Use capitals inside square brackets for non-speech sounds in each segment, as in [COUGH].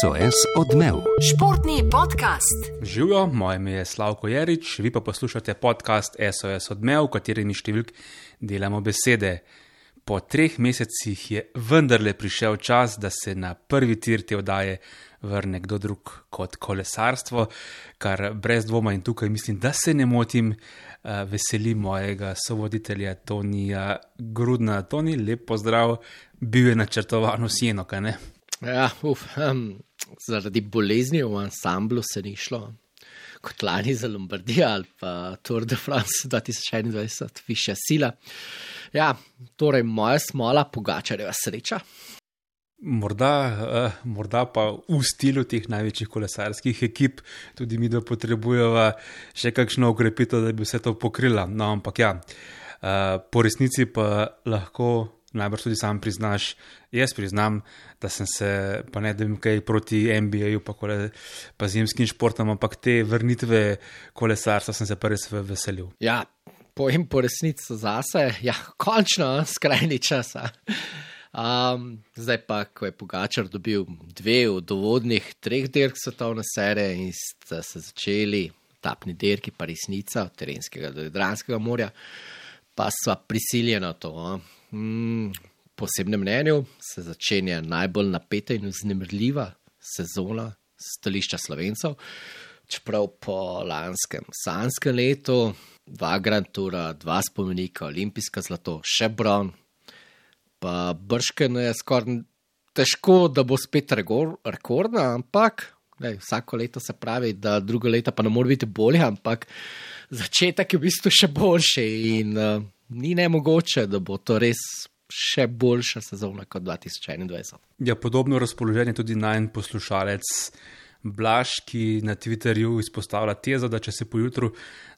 SOS odmev. Športni podcast. Živijo, moje ime je Slavko Jarič, vi pa poslušate podcast SOS odmev, v katerem številk delamo besede. Po treh mesecih je vendarle prišel čas, da se na prvi tir te oddaje vrne kdo drug kot kolesarstvo, kar brez dvoma in tukaj mislim, da se ne motim, eh, veseli mojega sovoditelja Tonija Grudna. Toni, lep pozdrav, bil je načrtovan v Sieno, kaj ne? Ja, uf, um, zaradi bolezni v ansamblu se ni šlo. Kot lani za Lombardijo ali pa Tour de France 2021, višja sila. Ja, torej moja smola, pogačarjeva sreča. Morda, uh, morda pa v stilu teh največjih kolesarskih ekip, tudi mi, da potrebujemo še kakšno ukrepitev, da bi vse to pokrila. No, ampak ja, uh, po resnici pa lahko najbrž tudi sam priznaš, jaz priznam, da sem se, pa ne da bi kaj proti MBA-ju, pa, pa zimskim športom, ampak te vrnitve kolesarstva sem se pa res veselil. Ja, pojem po resnici zase, ja, končno, skrajni čas. Um, zdaj pa, ko je Pogačar dobil dve od dovodnih treh dirk svetovne serije in sta se začeli tapni dirki, pa resnica od terenskega do Jadranskega morja, pa sva prisiljena to. Mm, posebnem mnenju se začenja najbolj napeta in vznemirljiva sezona stališča slovencev. Čeprav po lanskem sanskem letu, dva Grand Toura, dva spomenika, olimpijska zlato, še bron, pa bršken je skoraj težko, da bo spet rekordna, ampak ne, vsako leto se pravi, da drugo leto pa ne more biti bolje, ampak začetek je v bistvu še boljši in uh, ni ne mogoče, da bo to res še boljša sezona kot 2021. Ja, podobno razpoloženje tudi naj en poslušalec. Blaž, ki na Twitterju izpostavlja tezo, da če se pojutru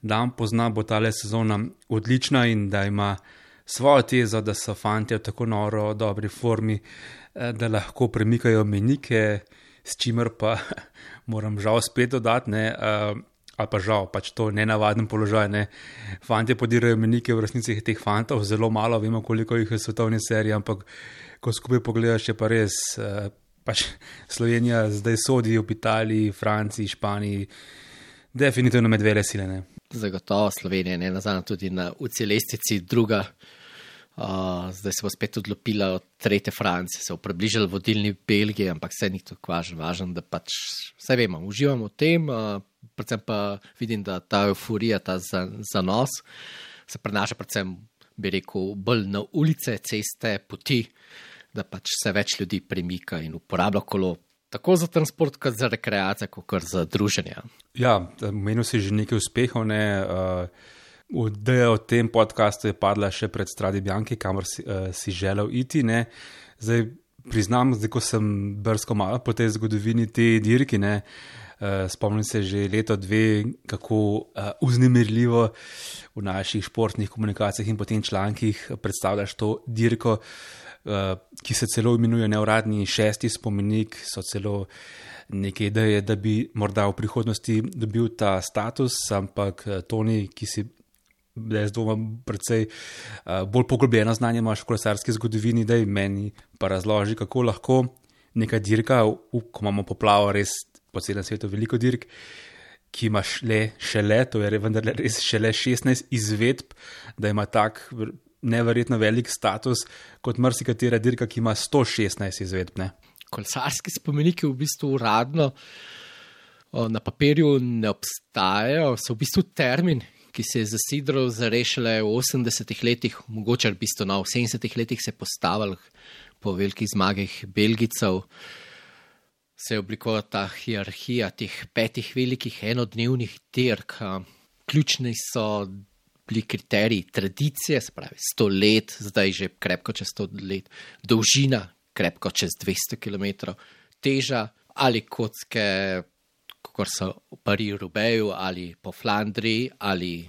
dan pozna, bo ta le sezona odlična in da ima svojo tezo, da so fanti v tako noro dobri formi, eh, da lahko premikajo menike, s čimer pa [LAUGHS] moram žal spet dodati, ne, eh, ali pa žal, pač to ne navaden položaj. Ne. Fanti podirajo menike, v resnici je teh fantov zelo malo, vemo koliko jih je v svetovni seriji, ampak ko skupaj pogledaš, je pa res. Uh, pač Slovenija zdaj sodi v Italiji, Franciji, Španiji, definitivno med vele sile. Zagotovo Slovenija, ne nazadnje tudi na ucelestici druga. Uh, zdaj se bo spet odlopila od tretje Francije, se bo približala vodilni Belgiji, ampak vse ni tako važno, važno, da pač vse vemo, uživamo v tem. Uh, predvsem pa vidim, da ta euforija, ta zanos se prenaša predvsem, bi rekel, bolj na ulice, ceste, poti, da pač se več ljudi premika in uporablja kolo. Tako za transport, kot za rekreacijo, kot za druženje. Ja, menil si že nekaj uspehov. Ne? Uh, ideja o tem podkastu je padla še pred Stradi Bjanki, kamor si, uh, si želel iti. Ne? Zdaj priznam, zdaj, ko sem brsko malo po tej zgodovini te dirke. Uh, spomnim se že leto, dve, kako uh, uznemirljivo v naših športnih komunikacijah in potem člankih predstavljaš to dirko, uh, ki se celo imenuje neuradni šesti spomenik, so celo neke ideje, da bi morda v prihodnosti dobil ta status, ampak Toni, ki si. Jaz dvomim, predvsej uh, bolj poglobljeno znanje imaš v kolesarski zgodovini, da je meni pa razloži, kako lahko neka dirka, v, ko imamo poplavo, res po celem svetu veliko dirk, ki imaš le še le, to je vendar res še le 16 izvedb, da ima tak neverjetno velik status kot marsikatera dirka, ki ima 116 izvedb. Ne? Kolesarski spomeniki v bistvu uradno na papirju ne obstajajo, so v bistvu termin. Ki se je zasidral za rešile v 80-ih letih, mogoče v bistvu na 70-ih letih se je postavil po velikih zmagah Belgijcev. Se je oblikovala ta hierarhija teh petih velikih enodnevnih dirk. Ključni so bili kriteriji tradicije, se pravi, sto let, zdaj že krepko čez sto let, dolžina, krepko čez 200 km, teža ali kocke, kot so v Pariju, ali po Flandriji, ali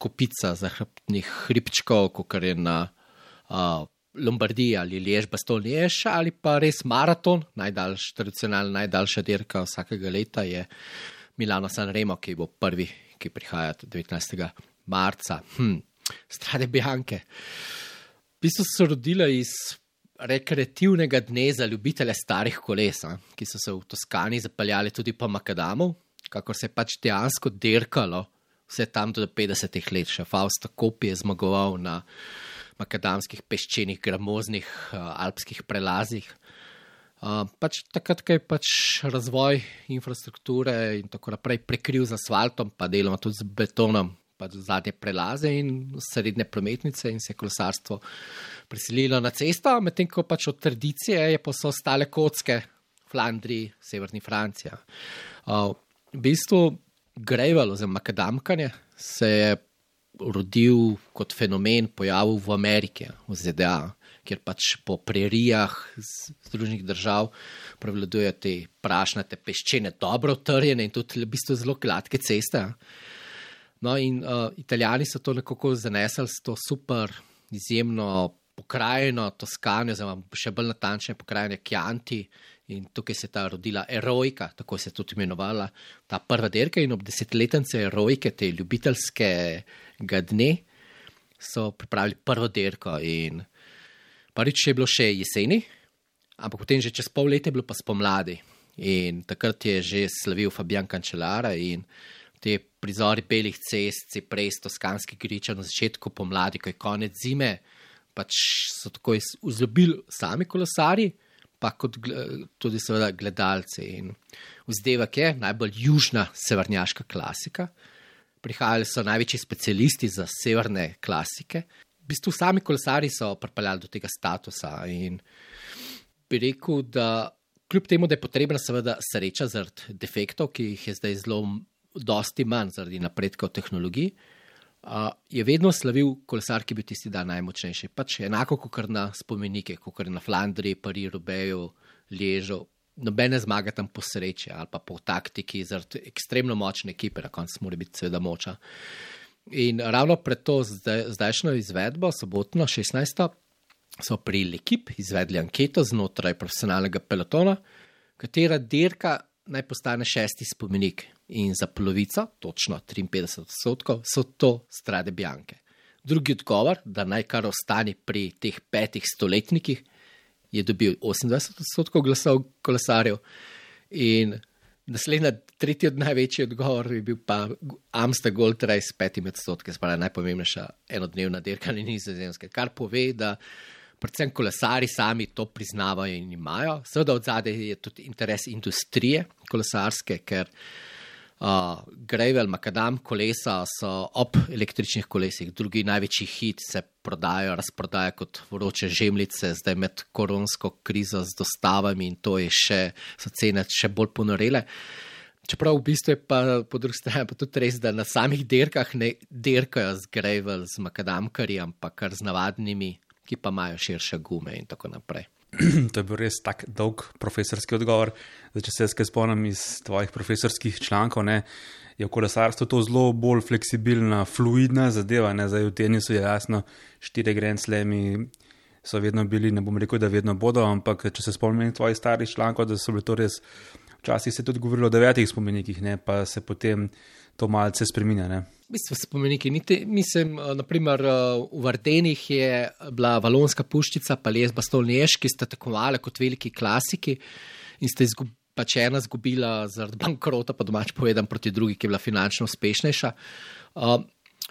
kupica zahrbtnih hribčkov, kot je na uh, Lombardija ali Liež, Baston Liež ali pa res maraton, najdaljša, tradicionalna najdaljša dirka vsakega leta je Milano San Remo, ki bo prvi, ki prihaja 19. marca. Hm. Strade Bianke. V bistvu so se rodile iz rekreativnega dne za ljubitele starih koles, a, ki so se v Toskani zapeljali tudi po Makadamu, kako se je pač dejansko dirkalo, vse tam do 50-ih let, še Faust Kopi je zmagoval na makadamskih peščenih, gramoznih uh, alpskih prelazih. Uh, pač takrat, ko je pač razvoj infrastrukture in tako naprej prekril z asfaltom, pa deloma tudi z betonom, pač zadnje prelaze in srednje prometnice in se je kolesarstvo prisililo na cesto, medtem ko pač od tradicije je pa so ostale kocke, Flandriji, severni Francija. Uh, v bistvu Grejval oziroma makadamkanje se je rodil kot fenomen, pojavil v Ameriki, v ZDA, kjer pač po prerijah Združenih držav prevladujejo te prašnate peščene, dobro utrjene in tudi v bistvu zelo gladke ceste. No, in uh, Italijani so to nekako zanesli s to super, izjemno pokrajino Toskane, oziroma še bolj natančne pokrajine Kjanti. In tukaj se je ta rodila erojka, tako se je tudi imenovala ta prva dirka. In ob desetletnice erojke, te ljubiteljskega dne, so pripravili prvo dirko. In prvič je bilo še jeseni, ampak potem že čez pol leta je bilo pa spomladi. In takrat je že slavil Fabian Cancellara in te prizori belih cest, cipres, toskanski griča na začetku pomladi, ko je konec zime, pač so tako vzljubili sami kolesari pa kot tudi seveda gledalci. In vzdevek je najbolj južna severnjaška klasika. Prihajali so največji specialisti za severne klasike. V bistvu sami kolesari so pripeljali do tega statusa in bi rekel, da kljub temu, da je potrebna seveda sreča zaradi defektov, ki jih je zdaj zelo dosti manj zaradi napredka v tehnologiji, Uh, je vedno slavil kolesar, ki je bil tisti dan najmočnejši. Pač enako kot na spomenike, kot na Flandriji, Parizu, Rubeju, Ležu. Nobene zmage tam po sreči ali pa po taktiki, zaradi ekstremno močne ekipe, na koncu mora biti seveda moča. In ravno pred to zdaj, zdajšnjo izvedbo, sobotno 16. so pri Lekip izvedli anketo znotraj profesionalnega pelotona, katera dirka naj postane šesti spomenik in za polovico, točno 53 odstotkov, so to strade Bjanke. Drugi odgovor, da naj kar ostane pri teh petih stoletnikih, je dobil 28 odstotkov glasov kolesarjev in naslednji, tretji od največjih odgovorov je bil pa Amsterdam Gold Race s petimi odstotki, spala najpomembnejša enodnevna dirka na nizozemske, kar pove, da predvsem kolesari sami to priznavajo in imajo. Seveda od zadaj je tudi interes industrije kolesarske, ker uh, Gravel, Makadam kolesa so ob električnih kolesih, drugi največji hit se prodajo, razprodajo kot vroče žemljice, zdaj med koronsko krizo z dostavami in to je še, so cene še bolj ponorele. Čeprav v bistvu je pa po drugi strani pa tudi res, da na samih dirkah ne dirkajo z Gravel, z Makadamkarji, ampak kar z navadnimi ki pa imajo širše gume in tako naprej. [CLEARS THROAT] to je bil res tak dolg profesorski odgovor. Zdaj, če se jaz spomnim iz tvojih profesorskih člankov, ne, je v kolesarstvu to zelo bolj fleksibilna, fluidna zadeva. Ne, zdaj v tenisu je jasno, štiri grenzlemi so vedno bili, ne bom rekel, da vedno bodo, ampak če se spomnim tvojih starih člankov, da so bili to res, včasih se je tudi govorilo o devetih spomenikih, ne, pa se potem to malce spremenja. Bistvu spomeniki. Mislim, eh, naprimer, eh, v Vardenih je bila Valonska puščica, pa Lesba Stolnješ, ki sta tekmovali kot veliki klasiki in sta izgubila. Pač ena izgubila zaradi bankrota, pa domač povedam, proti drugi, ki je bila finančno uspešnejša. Uh,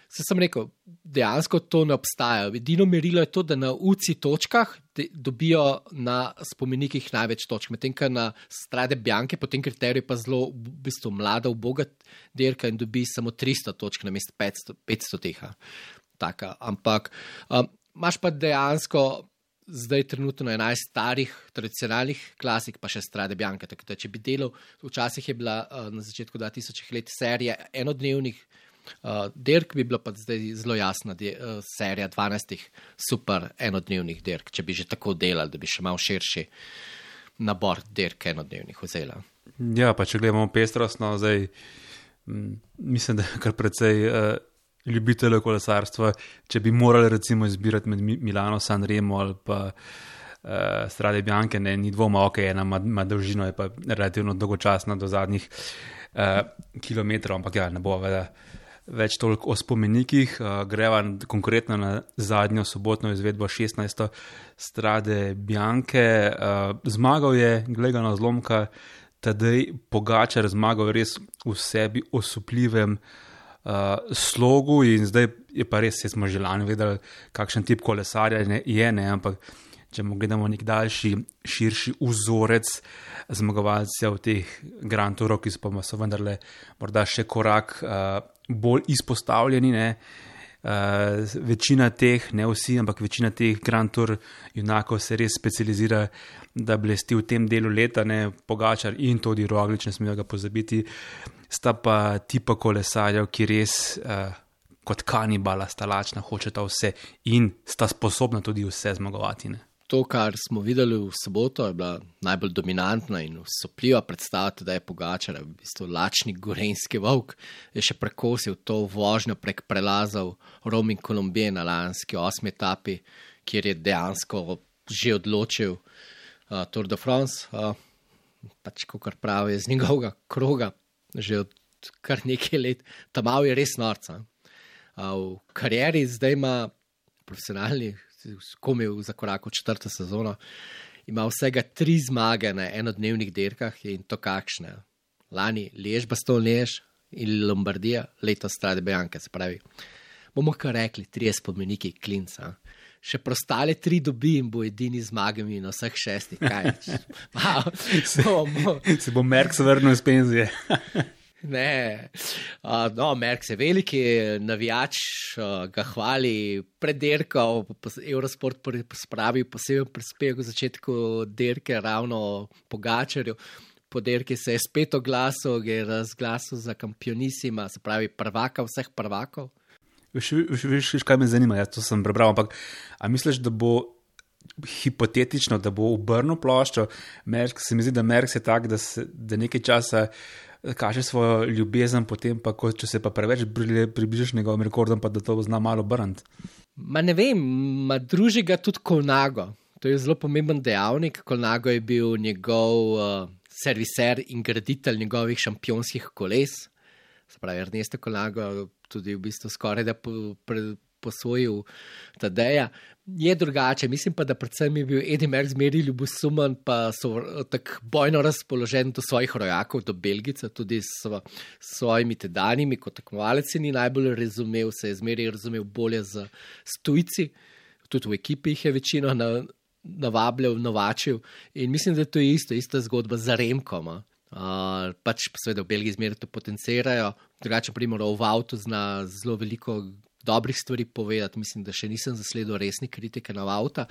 Se sem rekel, dejansko to ne obstaja. Edino merilo je to, da na UCI točkah dobijo na spomenikih največ točk, medtem ko na strade Bjanke po tem kriteriju pa zelo v bistvu mlada, uboga dirka in dobi samo 300 točk na mestu 500, 500 teha. Taka. Ampak um, imaš pa dejansko zdaj trenutno 11 starih tradicionalnih klasik, pa še strade Bjanke. Tako da če bi delal, včasih je bila uh, na začetku 2000 let serija enodnevnih. Uh, dirk bi bila pa zdaj zelo jasna, da je uh, serija 12 super enodnevnih dirk, če bi že tako delali, da bi še malo širši nabor dirk enodnevnih vzela. Ja, pa če gledamo pestrost, no, zdaj m, mislim, da je kar precej uh, ljubiteljev kolesarstva. Če bi morali recimo izbirati med Milano, San Remo ali pa uh, Strade Bianche, ne, ni dvoma, ok, ena ima dolžino, je pa relativno dolgočasna do zadnjih uh, kilometrov, ampak ja, ne bo več več toliko o spomenikih, greva konkretno na zadnjo sobotno izvedbo 16. strade Bjanke. Zmagal je, gledano na zlomka, tedaj Pogačar, zmagal res v sebi osupljivem uh, slogu in zdaj je pa res, smo že lani vedeli, kakšen tip kolesarja je, ne, ampak če mu gledamo nek daljši, širši vzorec zmagovalcev teh Grand Tourov, ki so vendarle morda še korak uh, bolj izpostavljeni. Ne? Uh, večina teh, ne vsi, ampak večina teh Grand Tour junakov se res specializira, da blesti v tem delu leta, ne Pogačar in tudi Roglič, ne smejo ga pozabiti, sta pa tipa kolesarjev, ki res uh, kot kanibala sta lačna, hočeta vse in sta sposobna tudi vse zmagovati. Ne? To, kar smo videli v soboto, je bila najbolj dominantna in usopljiva predstava, da je Pogačar, v bistvu lačni gorenski volk, je še prekosil to vožnjo prek prelazov Rome in Kolumbije na lanski osmi etapi, kjer je dejansko že odločil uh, Tour de France, uh, pač kot pravi iz njegovega kroga, že od kar nekaj let, tam je res norca. Uh, v karieri zdaj ima profesionalni komil za korak v četrto sezono, ima vsega tri zmage na enodnevnih dirkah in to kakšne. Lani Lež, Baston Lež in Lombardija, letos Strade Bejanke, se pravi. Bomo kar rekli, tri spomeniki klinca. Še prostale tri dobi in bo edini zmagami na vseh šestih. Wow. [LAUGHS] Se bo Merks vrnil iz penzije. [LAUGHS] Ne, uh, no, Merks je veliki navijač, uh, ga hvali pred dirko, Eurosport spravi poseben prispevek v začetku dirke, ravno po Gačarju. Po dirki se je spet oglasil, je razglasil za kampionisima, se pravi prvaka vseh prvakov. Veš, kaj me zanima, jaz to sem prebral, ampak a misliš, da bo hipotetično, da bo obrnil ploščo, Merks, se mi zdi, da Merks je tak, da, se, da nekaj časa kaže svojo ljubezen, potem pa, ko, če se pa preveč približaš njegovim rekordom, pa da to zna malo brniti. Ma ne vem, ma druži ga tudi Kolnago. To je zelo pomemben dejavnik. Kolnago je bil njegov uh, serviser in graditelj njegovih šampionskih koles. Spravi, Ernesto Kolnago tudi v bistvu skoraj da po, pre, posvojil Tadeja. Je drugače, mislim pa, da predvsem je bil Eddie Merckx zmeri ljubosumen, pa so tako bojno razpoložen do svojih rojakov, do Belgice, tudi s svojimi tedanjimi, kot tekmovalec ni najbolj razumel, se je zmeri razumel bolje z tujci, tudi v ekipi jih je večino na, navabljal, novačil in mislim, da je to isto, ista zgodba za Remkoma. Uh, pač seveda v Belgiji zmeraj to potencirajo, drugače, primer, v avtu zna zelo veliko dobrih stvari povedati. Mislim, da še nisem zasledil resni kritike na avto.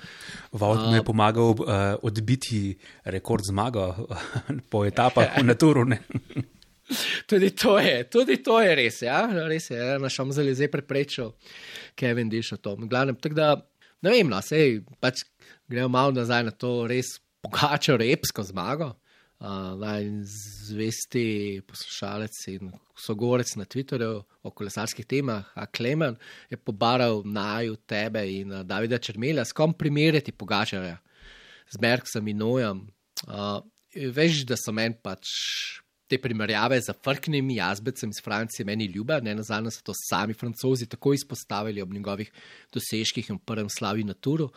Vod mi je pomagal uh, odbiti rekord zmaga [LAUGHS] po etapah v Naturu. [LAUGHS] tudi, to je, tudi to je res. Ja? res je, ja? naš omzel je zdaj preprečil, Kevin Diš o tom. Glavnem, da, ne vem, no, sej, pač gremo malo nazaj na to res pogačo repsko zmago najzvesti poslušalec in sogorec na Twitterju o kolesarskih temah, a Klemen je pobaral naju tebe in Davida Črmelja, s kom primerjati pogačarja, z Merksom in Nojem. Uh, veš, da so meni pač te primerjave z frknimi jazbecem iz Francije meni ljube, ne nazadnje so to sami francozi tako izpostavili ob njegovih dosežkih in prvem slavi na turu.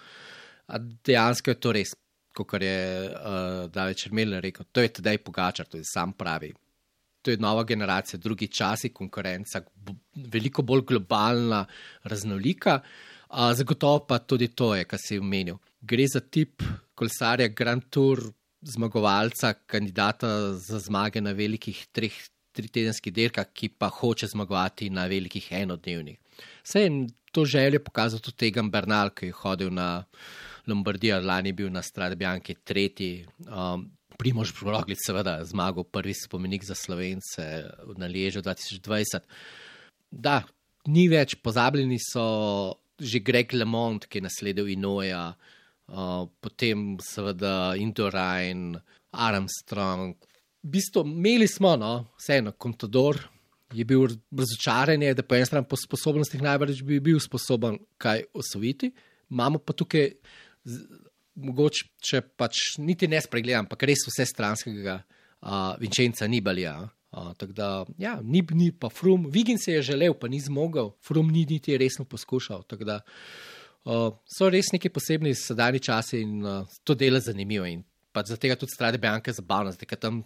Dejansko je to res kot je uh, David Črmel rekel, to je tedaj pogačar, to je sam pravi. To je nova generacija, drugi časi, konkurenca, veliko bolj globalna, raznolika. Uh, zagotovo pa tudi to je, kar si omenil. Gre za tip kolesarja Grand Tour, zmagovalca, kandidata za zmage na velikih treh, tritedenskih dirkah, ki pa hoče zmagovati na velikih enodnevnih. Vse je to želje pokazal tudi Tegan Bernal, ki je hodil na. Lombardija, lani bil na Strade Bianchi tretji. Um, Primož Broglic, seveda, zmagal prvi spomenik za Slovence na Ležu 2020. Da, ni več, pozabljeni so že Greg LeMond, ki je nasledil Inoja, uh, potem seveda Indorajn, Armstrong. V bistvu imeli smo, no, vseeno, Contador je bil razočaran, da po eni strani po sposobnostih najbrž bi bil sposoben kaj osvojiti. Imamo pa tukaj mogoče, če pač niti ne spregledam, ampak res vse stranskega uh, Vinčenca Nibalja. Uh, tako da, ja, ni, ni pa Frum, Vigin se je želel, pa ni zmogel, Frum ni niti resno poskušal. Da uh, so res neki posebni sedajni časi in uh, to dela zanimivo. In pa zaradi tega tudi strade Bianca zabavna, zdaj tam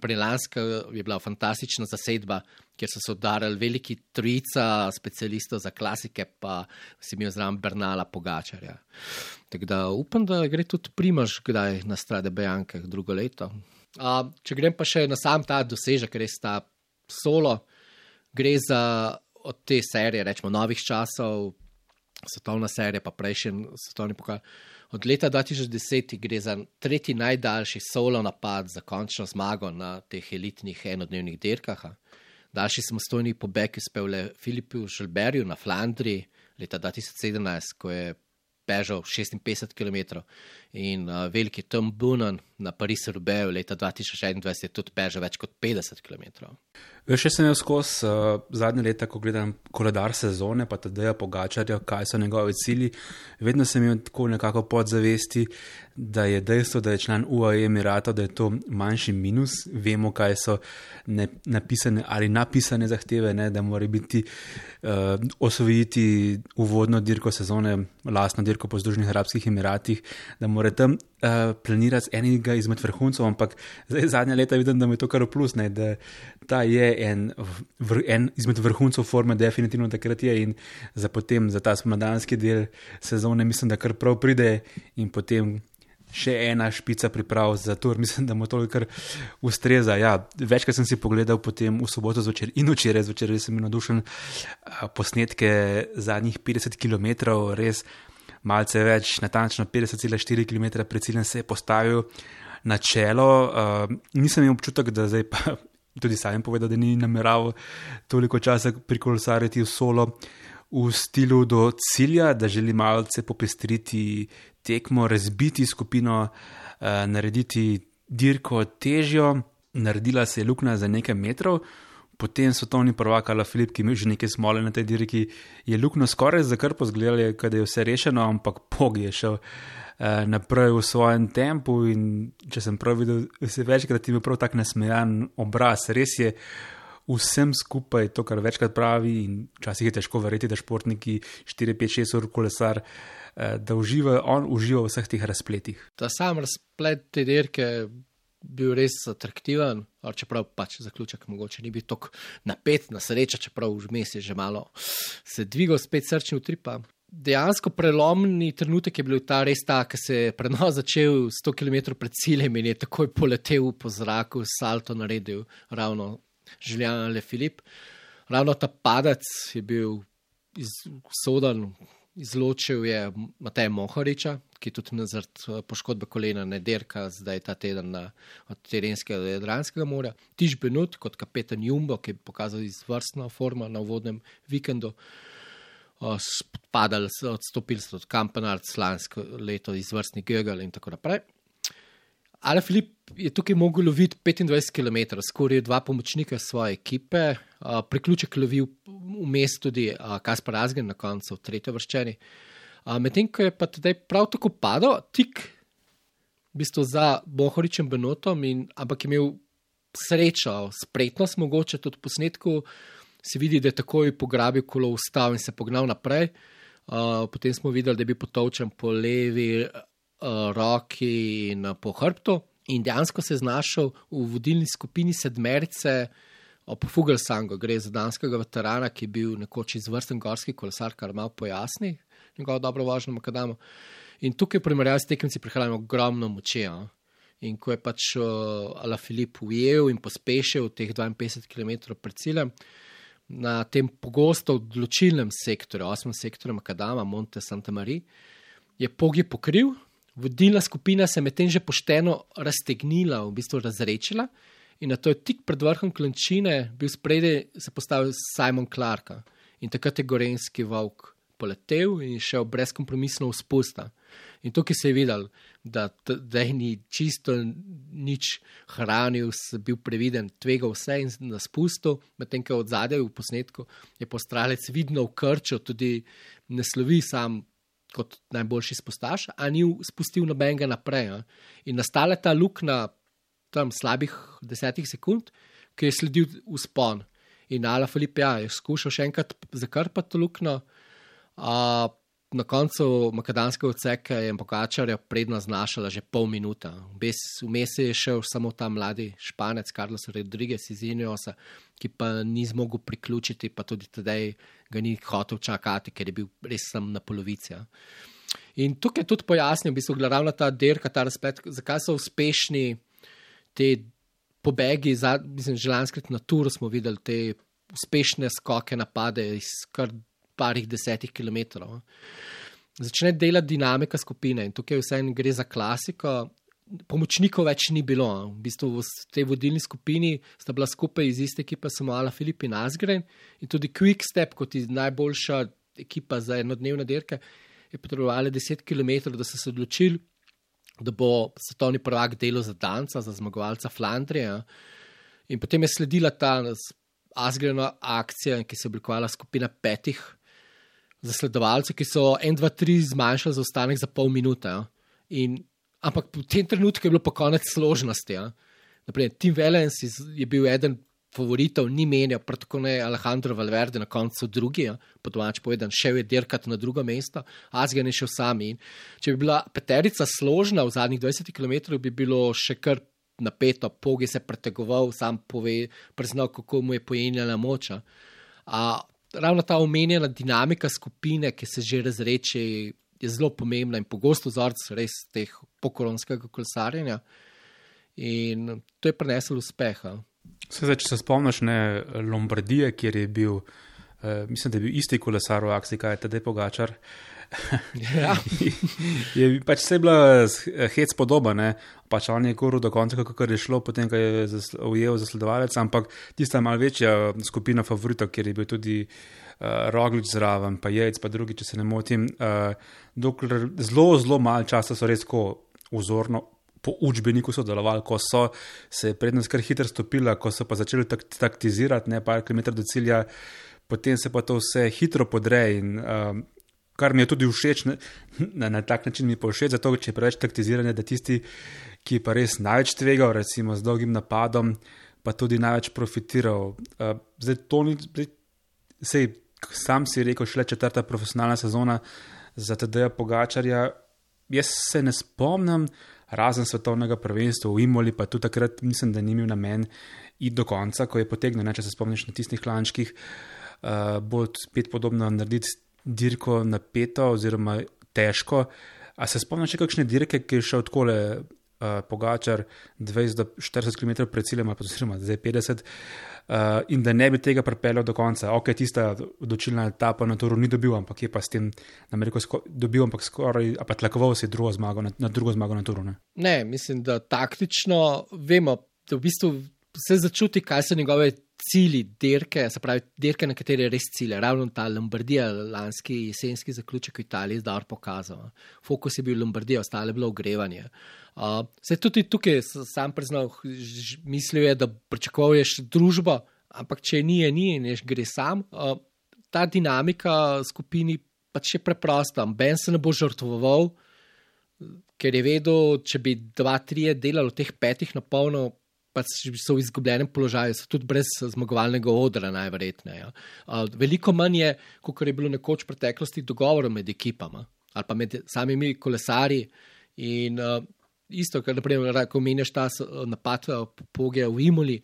pri Lanska je bila fantastična zasedba, kjer so se udarili veliki trojica specialistov za klasike, pa si imel zraven Bernala Pogačarja. Tako da upam, da gre tudi primaš kdaj na strade Bianca drugo leto. A, če grem pa še na sam ta dosežek, res ta solo, gre za od te serije, rečemo, novih časov, svetovna serija, pa prejšnji svetovni pokal. Od leta 2010 gre za tretji najdaljši solo napad za končno zmago na teh elitnih enodnevnih dirkah. Daljši samostojni pobeg je uspel le Filipu Želberju na Flandriji leta 2017, ko je bežal 56 km. In uh, veliki Tom Bunan na Parisu-Rubeju leta 2021 je tudi bežal več kot 50 km. Veš, sem jaz skozi uh, zadnje leta, ko gledam koledar sezone, pa tudi pogačarja, kaj so njegovi cilji, vedno sem imel tako nekako podzavesti, da je dejstvo, da je član UAE Emirata, da je to manjši minus. Vemo, kaj so ne, napisane ali napisane zahteve, ne, da mora biti uh, osvojiti uvodno dirko sezone, lastno dirko po Združenih Arabskih Emiratih, da mora tam uh, planirati enega izmed vrhuncev, ampak zdaj zadnja leta vidim, da mi je to kar plus, ne, da ta je en, vr, en izmed vrhuncev forme, definitivno takrat je in za, potem, za ta spomladanski del sezone mislim, da kar prav pride in potem. Še ena špica priprav za to, mislim, da mu to kar ustreza. Ja, večkrat sem si pogledal potem v soboto zvečer in včeraj zvečer, res sem bil navdušen posnetke zadnjih 50 km, res malce več, natančno 50,4 km pred ciljem se je postavil na čelo. Uh, nisem imel občutek, da zdaj pa [LAUGHS] tudi sam povedal, da ni nameraval toliko časa prikolesariti v solo v stilu do cilja, da želi malce popestriti tekmo, razbiti skupino, uh, narediti dirko težjo. Naredila se je luknja za nekaj metrov, potem svetovni prvak Ala Filip, ki ima že nekaj smole na tej dirki, je luknjo skoraj zakrpo zgledali, da je vse rešeno, ampak pog je šel uh, naprej v svojem tempu. In če sem prav videl, se večkrat ima prav tak nasmejan obraz, res je. Vsem skupaj to, kar večkrat pravi, in včasih je težko verjeti, da športniki 4, 5, 6 ur kolesar, da uživajo, on uživa v vseh teh razpletih. Ta sam razplet te dirke bil res atraktiven, čeprav pač zaključek mogoče ni bil tako napet, na srečo, čeprav vmes je že malo se dvigal spet srčni utripa. Dejansko prelomni trenutek je bil ta res ta, ki se je prenos začel 100 km pred ciljem in je takoj poletel po zraku, salto naredil ravno Žiljan Le Filip. Ravno ta padec je bil sodan, izločil je Matej Mohoriča, ki tudi zaradi eh, poškodbe kolena ne derka, zdaj ta teden na, od terenskega do Jadranskega morja. Tiž Benut kot kapetan Jumbo, ki je pokazal izvrstno formo na vodnem vikendu. Spadali so, odstopili so od Kampanart, slansko leto, izvrstni Gögel in tako naprej. Ale Filip je tukaj mogel loviti 25 km, skoraj dva pomočnika svoje ekipe, priključek lovil vmes tudi Kaspar Azgen na koncu, tretje vrščeni. Medtem ko je pa tudi prav tako padel, tik v bistvu za Bohoričem Benotom, in, ampak je imel srečo, spretnost, mogoče tudi posnetku, se vidi, da je takoj pograbil kolo ustav in se pognal naprej. Uh, potem smo videli, da je bil potovčen po levi uh, roki in uh, po hrbtu, in dejansko se je znašel v vodilni skupini sedmerice. Ob Fugelsangu gre za danskega veterana, ki je bil nekoč izvrsten gorski kolesar, kar malo pojasni, njegovo dobro vožnjo Makadamo. In tukaj, v primerjavi s tekmci, prihranimo ogromno moči. In ko je pač uh, Ala Filip ujel in pospešil teh 52 km pred ciljem, na tem pogosto odločilnem sektorju, osmem sektorju Makadama, Monte Santa Maria, je pogi pokril, vodilna skupina se je medtem že pošteno raztegnila, v bistvu razrečila. In na to je tik pred vrhom klančine bil spredaj, se postavil Simon Clark. In takrat je Gorenski volk poletel in šel brezkompromisno v spusta. In tukaj se je videl, da, da ni čisto nič hranil, bil previden, tvegal vse in na spustu, medtem ko od zadaj v posnetku je postralec vidno ukrčil, tudi ne slovi sam kot najboljši spustaš, a ni spustil nobenega naprej. A? In nastala ta luknja tam slabih desetih sekund, ki je sledil uspon. In Ala Filip ja, je skušal še enkrat zakrpati luknjo. Uh, na koncu makadamskega odseka je Pogačarja predno znašala že pol minuta. Vmes je šel samo ta mladi španec Carlos Rodriguez iz Iniosa, ki pa ni zmogel priključiti, pa tudi tedaj ga ni hotel čakati, ker je bil res sam na polovici. Ja. In tukaj tudi pojasnil, v bistvu, ravno ta dirka, ta razplet, zakaj so uspešni te pobegi, za, mislim, že lanskrat na turu smo videli te uspešne skoke, napade iz kar parih desetih kilometrov. Začne delati dinamika skupine in tukaj vse gre za klasiko. Pomočnikov več ni bilo. V bistvu v tej vodilni skupini sta bila skupaj iz iste ekipe, samo Ala Filip in Asgren in tudi Quick Step, kot je najboljša ekipa za enodnevne dirke, je potrebovala 10 km, da so se odločili, da bo svetovni prvak delo za Danca, za zmagovalca Flandrija. In potem je sledila ta Asgrena akcija, ki se je oblikovala skupina petih zasledovalcev, ki so 1, 2, 3 zmanjšali zaostanek za pol minute. Ja. In, ampak v tem trenutku je bilo pa konec složnosti. Ja. Naprej, Tim Valens je bil eden favoritov, ni menjal, prav tako ne Alejandro Valverde na koncu drugi, ja. po domač povedan, šel je dirkati na drugo mesto, Azgen je šel sami. In če bi bila peterica složna v zadnjih 20 km, bi bilo še kar napeto, pogi se pretegoval, sam pove, priznal, kako mu je pojenjala moč. A ravno ta omenjena dinamika skupine, ki se že razreče, je zelo pomembna in pogosto vzorc res teh pokoronskega kolesarjenja. In to je preneslo uspeha. Zdaj, če se spomniš ne Lombardije, kjer je bil, eh, mislim, da je bil isti kolesar v akciji, kaj je tedaj pogačar. Ja. [LAUGHS] je pač vse bila hec podoba, ne? pač on je kuril do konca, kako je šlo, potem ko je ujel zasledovalec, ampak tista malo večja skupina favoritov, kjer je bil tudi uh, Roglič zraven, pa Jejc, pa drugi, če se ne motim, uh, zelo, zelo malo časa so res tako vzorno. Po učbeniku so delovali, ko so se prednost kar hitro stopili, ko so pa začeli tak taktizirati, ne pa kilometr do cilja, potem se pa to vse hitro podreje. In uh, kar mi je tudi všeč, na, na, na tak način mi je všeč, zato če je preveč taktiziranja, da tisti, ki pa res največ tvegal, recimo z dolgim napadom, pa tudi največ profitiral. Uh, zdaj, to ni, sej, sam si rekel, šele četrta profesionalna sezona za TD-ja Pogačarja. Jaz se ne spomnim, razen svetovnega prvenstva v Imoli, pa tudi takrat mislim, da ni imel namen iti do konca, ko je potegnil, ne, če se spomniš na tistih lančkih, uh, bo spet podobno narediti dirko napeto oziroma težko. A se spomniš kakšne dirke, ki je šel tako le uh, pogačar 20-40 km pred ciljem, pa oziroma zdaj 50, uh, in da ne bi tega pripeljal do konca. Ok, tista odločilna etapa na Toru ni dobil, ampak je pa s tem na Ameriko dobil, ampak skoraj, pa tlakoval si drugo zmago na, na drugo zmago na Toru. Ne? ne, mislim, da taktično vemo, da v bistvu se začuti, kaj so njegove cilji dirke, se pravi, dirke, na katere je res cilj. Ravno ta Lombardija, lanski jesenski zaključek v Italiji, zdaj je pokazal. Fokus je bil Lombardija, ostale je bilo ogrevanje. Uh, se tudi tukaj sam priznal, mislil je, da pričakuješ družbo, ampak če ni, je ni in ješ gre sam. Uh, ta dinamika skupini pač je preprosta. Ben se ne bo žrtvoval, ker je vedel, če bi dva, tri delali v teh petih na polno, pač so v izgubljenem položaju, so tudi brez zmagovalnega odra, najverjetneje. Ja. Veliko manj je, kot je bilo nekoč v preteklosti, dogovorov med ekipama ali pa med samimi kolesarji. In uh, isto, kar naprimer, ko meniš ta napad poge v Imuli.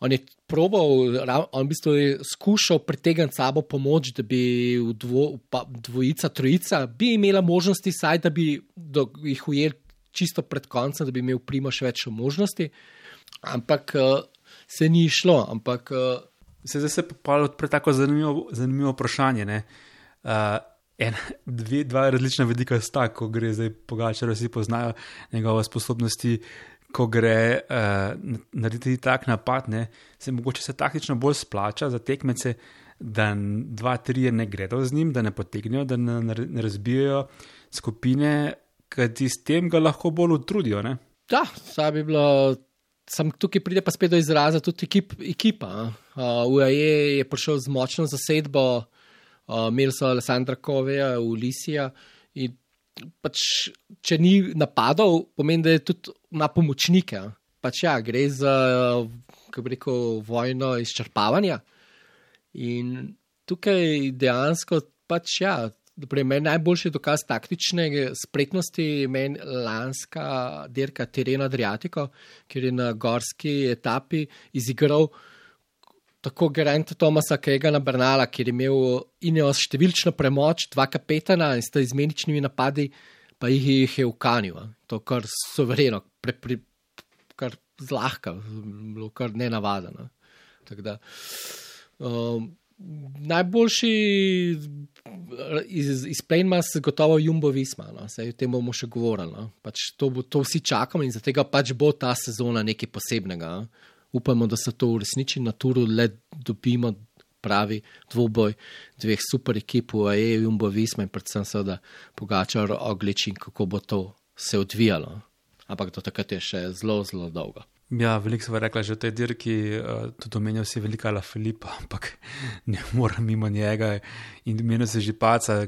On je probal, on v bistvu je skušal pritegniti sabo pomoč, da bi dvo, pa, dvojica, trojica bi imela možnosti, saj da bi do, jih ujeli čisto pred koncem, da bi imel primo še več možnosti, ampak uh, se ni šlo. Ampak, uh, se zdaj se pa odpre tako zanimivo, zanimivo vprašanje. Uh, en, dve, dva različna vidika sta, ko gre zdaj pogačar, vsi poznajo njegove sposobnosti. Ko gre uh, narediti tak napad, ne, se mogoče se taktično bolj splača za tekmece, da dva, tri ne gredo z njim, da ne potegnejo, da ne, ne razbijajo skupine, kajti s tem ga lahko bolj utrudijo. Ne? Da, saj bi bilo. Sam tukaj pride pa spet do izraza tudi ekip, ekipa. Uh, UAE je prišel z močno zasedbo, uh, imeli so Alessandra Koveja, Ulisija. Pač, če ni napadal, pomeni, da je tudi na pomočnike. pač ja, gre za, kako bi rekel, vojno izčrpavanja. In tukaj dejansko pač ja. Pri meni najboljši dokaz taktične spretnosti je meni lanska dirka Terena Adriatico, kjer je na gorski etapi izigral tako Gerenta Tomasa Kegana Bernala, kjer je imel Ineos številčno premoč, dva kapetana in sta izmeničnimi napadi, pa jih, jih je ukanil. To kar sovereno, pre, pre, kar zlahka, bilo kar nenavadno. Um, najboljši iz, iz Plainmas je gotovo Jumbo Visma, no? se o tem bomo še govorili. No? Pač to, bo, to vsi čakamo in zato pač bo ta sezona nekaj posebnega. No? upamo, da se to uresniči na turu, le dobimo pravi dvoboj dveh super ekip, AE, Jumbo Visma in predvsem seveda pogačar ogličin, kako bo to se odvijalo. Ampak do takrat je še zelo, zelo dolgo. Ja, veliko smo rekli že o tej dirki, uh, tudi omenjal si velika La Filipa, [LAUGHS] ampak ne morem mimo njega in meni se že paca,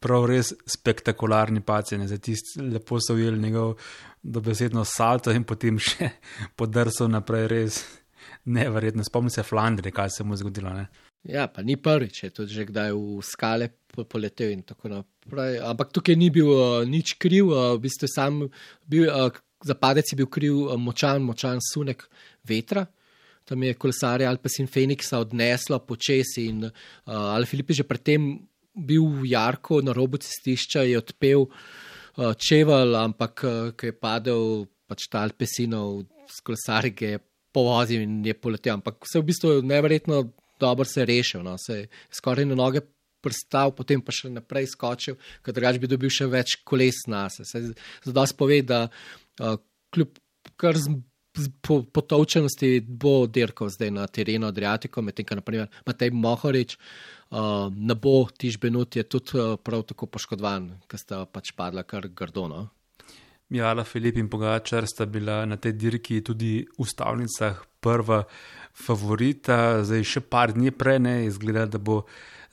prav res spektakularni pacijent, za tisti lepo so ujeli njegov dobesedno salto in potem še [LAUGHS] podrsal naprej, res neverjetno. Spomnim se Flandre, kaj se mu je zgodilo. Ne? Ja, pa ni prvič, je tudi že kdaj v skale poletel in tako naprej. Ampak tukaj ni bil uh, nič kriv, uh, v bistvu sam bil, uh, za padec je bil kriv uh, močan, močan sunek vetra. Tam je kolesarje Alpesin Feniksa odneslo počesi in uh, Ali Filip je že predtem bil v Jarku na robu cestišča, je odpel uh, čevelj, ampak uh, ko je padel pač ta Alpesinov s kolesarji, je povozil in je poletel. Ampak vse v bistvu neverjetno dobro se je rešil, no? se je skoraj na noge prstal, potem pa še naprej skočil, ker drugač bi dobil še več koles na sebe. Zdaj spove, da kljub kar po, potovčenosti bo dirkal zdaj na terenu Adriatiko, medtem ko naprimer Matej Mohorič, uh, ne bo tiž Benut je tudi uh, prav tako poškodovan, ker sta pač padla kar grdono. Jala Filip in Pogačar sta bila na tej dirki tudi v stavnicah prva favorita, zdaj še par dni prej ne izgleda, da bo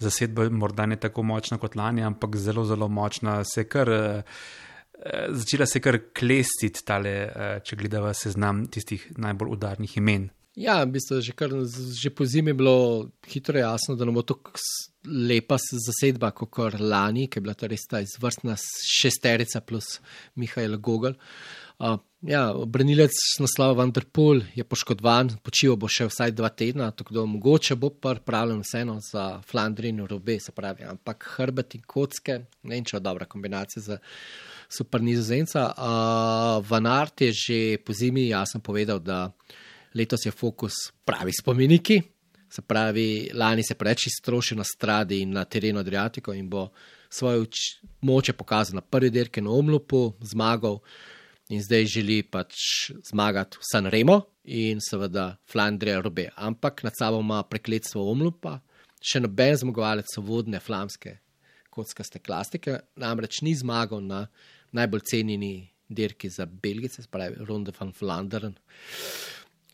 zasedba morda ne tako močna kot lani, ampak zelo, zelo močna, se kar. Uh, začela se kar klestiti, tale, eh, če gledava seznam tistih najbolj udarnih imen. Ja, v bistvu že, kar, že po zimi je bilo hitro jasno, da ne bo tako lepa zasedba kot lani, ki je bila ta res ta izvrstna šesterica plus Mihajl Gogol. Uh, ja, branilec naslova Vanderpool je poškodovan, počival bo še vsaj dva tedna, tako da mogoče bo pripravljen vseeno za Flandrijo in Robe, se pravi, ampak hrbet in kocke, ne vem, če je dobra kombinacija za super nizozemca. Uh, Van Art je že po zimi jasno povedal, da letos je fokus pravi spomeniki. Se pravi, lani se preveč iztrošil na stradi in na terenu Adriatiko in bo svoje moče pokazal na prvi dirki na Omlupu, zmagal in zdaj želi pač zmagati v San Remo in seveda Flandrija robe. Ampak nad sabo ima prekletstvo Omlupa, še noben zmagovalec vodne flamske kockaste klastike, namreč ni zmagal na najbolj cenjeni dirki za Belgice, spravi Ronde van Flanderen.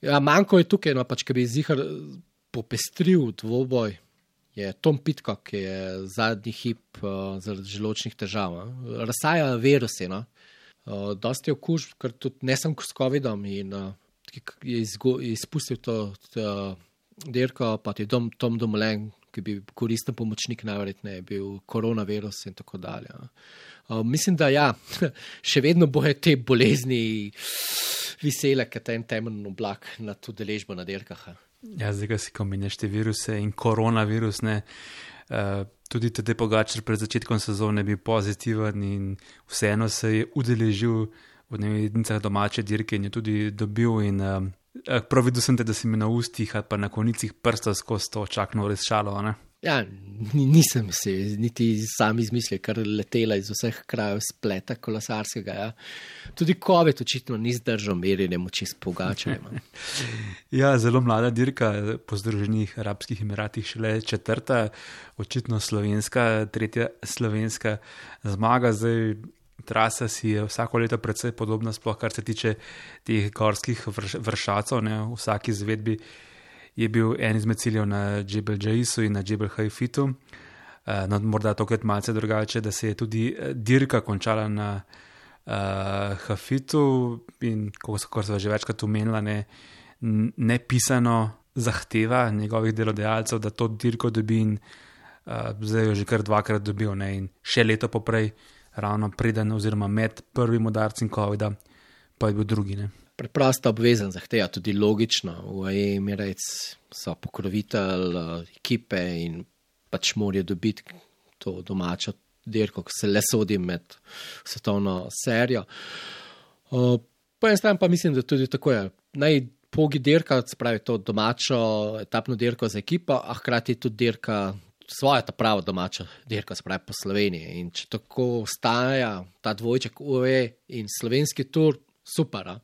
Ja, manjko je tukaj, no pač, ki bi zihar popestril dvoboj. Je Tom Pitko, ki je zadnji hip uh, zaradi želočnih težav. No. Razsaja viruse. No. Uh, dosti okužb, ker tudi ne sem s COVID-om in uh, je izgo, izpustil to, to dirko, pa je dom, Tom Domolen, ki bi koristen pomočnik, najverjetneje bil koronavirus in tako dalje. Uh, mislim, da ja, [LAUGHS] še vedno bojo te bolezni vesele, ker ta en temeljni oblak na to deležbo na dirkah. Ja, zdaj si kombiniraš te viruse in koronavirus. Ne, uh, tudi te pogačer pred začetkom sezone bil pozitiven in vseeno se je udeležil v jedinicah domače dirke in je tudi dobil. In, uh, prav videl sem te, da si mi na ustih ali pa na konicih prsta skozi to čakno res šalo. Ne? Ja, nisem si niti sam izmislil, kar letela iz vseh krajev spleta kolesarskega. Ja. Tudi COVID očitno ni zdržal merjenje moči s pogačajem. [LAUGHS] ja, zelo mlada dirka po Združenih arabskih emiratih, šele četrta, očitno slovenska, tretja slovenska zmaga. Zdaj, trasa si je vsako leto precej podobna, sploh kar se tiče teh gorskih vršacov, ne, v vsaki izvedbi je bil en izmed ciljev na Džebel Džajisu in na Džebel Hajfitu. Uh, no, morda tokrat malce drugače, da se je tudi eh, dirka končala na uh, Hafitu in, kot so že večkrat omenila, ne, ne pisano zahteva njegovih delodajalcev, da to dirko dobi in uh, zdaj jo že kar dvakrat dobil ne, in še leto poprej, ravno preden oziroma med prvim udarcem COVID-a, pa je bil drugi. Ne. Preprosto obvezen zahteva, tudi logično. V Emirec so pokrovitelj ekipe in pač morajo dobiti to domačo dirko, ki se le sodi med svetovno serijo. Po eni strani pa mislim, da tudi tako je. Naj pogi dirka, se pravi to domačo etapno dirko za ekipo, a hkrati tudi dirka. Svoje ta prava domača dirka, se pravi po Sloveniji. In če tako ostaja ta dvojček UE in slovenski tur, super.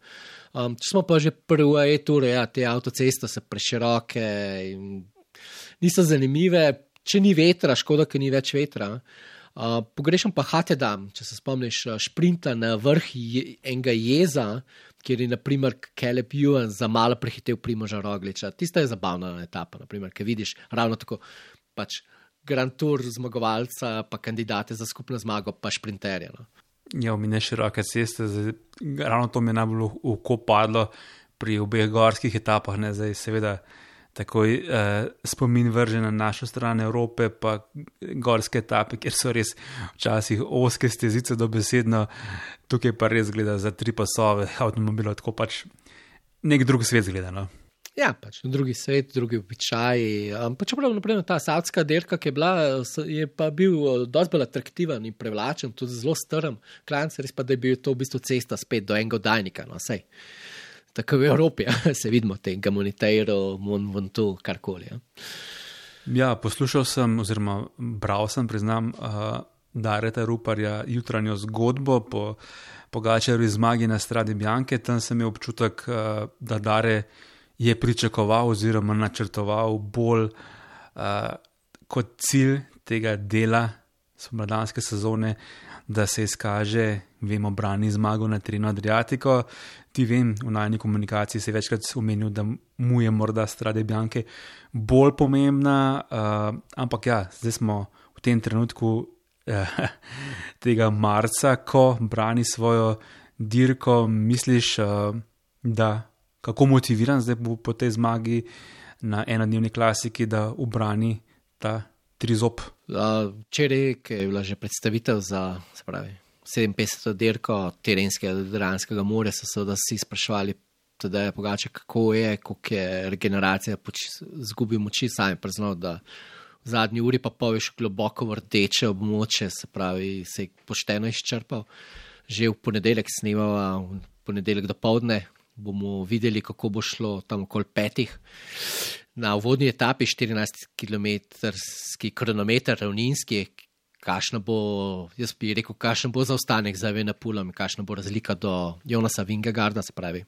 Um, če smo pa že pri UE turu, ja, te avtoceste so preširoke in niso zanimive, če ni vetra, škoda, ker ni več vetra. Uh, pogrešam pa Hatedam, če se spomniš, šprinta na vrh je, enega jeza, kjer je naprimer Kelep Juan za malo prehitev Primoža Rogliča. Tista je zabavna etapa, naprimer, ker vidiš ravno tako pač Grand Tour zmagovalca, pa kandidate za skupno zmago, pa šprinterje. No. Ja, mi ne široke ceste, zdaj, ravno to mi je najbolj v oko padlo pri obeh gorskih etapah, ne zdaj seveda takoj eh, spomin vržen na našo stran Evrope, pa gorske etape, kjer so res včasih oske stezice do besedno, tukaj pa res gleda za tri pasove avtomobilov, tako pač nek drug svet gledano. Ja, pač drugi svet, drugi običaji. Um, pa čeprav naprimer, ta savska derka, ki je bila, je pa bil dosti bolj atraktiven in privlačen, tudi zelo strm. Klanc, res pa, da je bil to v bistvu cesta spet do enega dajnika. No, tako v Evropi, [LAUGHS] ja, se vidimo, te gamonitejro, monventu, karkoli. Ja. ja, poslušal sem, oziroma bral sem, priznam, uh, Dareta Ruparja jutranjo zgodbo po Pogačarju zmagi na stradi Bjanke. Tam sem imel občutek, da Dare je pričakoval oziroma načrtoval bolj uh, kot cilj tega dela spomladanske sezone, da se izkaže, vemo, brani zmago na Trino Adriatiko, ti vem, v najni komunikaciji se je večkrat omenil, da mu je morda strade Bjanke bolj pomembna, uh, ampak ja, zdaj smo v tem trenutku uh, [LAUGHS] tega marca, ko brani svojo dirko, misliš, uh, da kako motiviran zdaj bo po tej zmagi na enodnevni klasiki, da obrani ta trizob. Včeraj je bila že predstavitev za, pravi. 57. dirko terenskega Dranskega morja, so se vsi sprašvali, da je pogače, kako je, kako je regeneracija, zgubi moči, sami priznal, da v zadnji uri pa poveš globoko vrteče območje, se pravi, se je pošteno izčrpal. Že v ponedeljek snemava, v ponedeljek do povdne bomo videli, kako bo šlo tam okoli petih. Na vodni etapi 14 km kronometer ravninski, kakšno bo, jaz bi rekel, kakšen bo zaostanek za Venepulom, kakšna bo razlika do Jonasa Vingegarda, se pravi.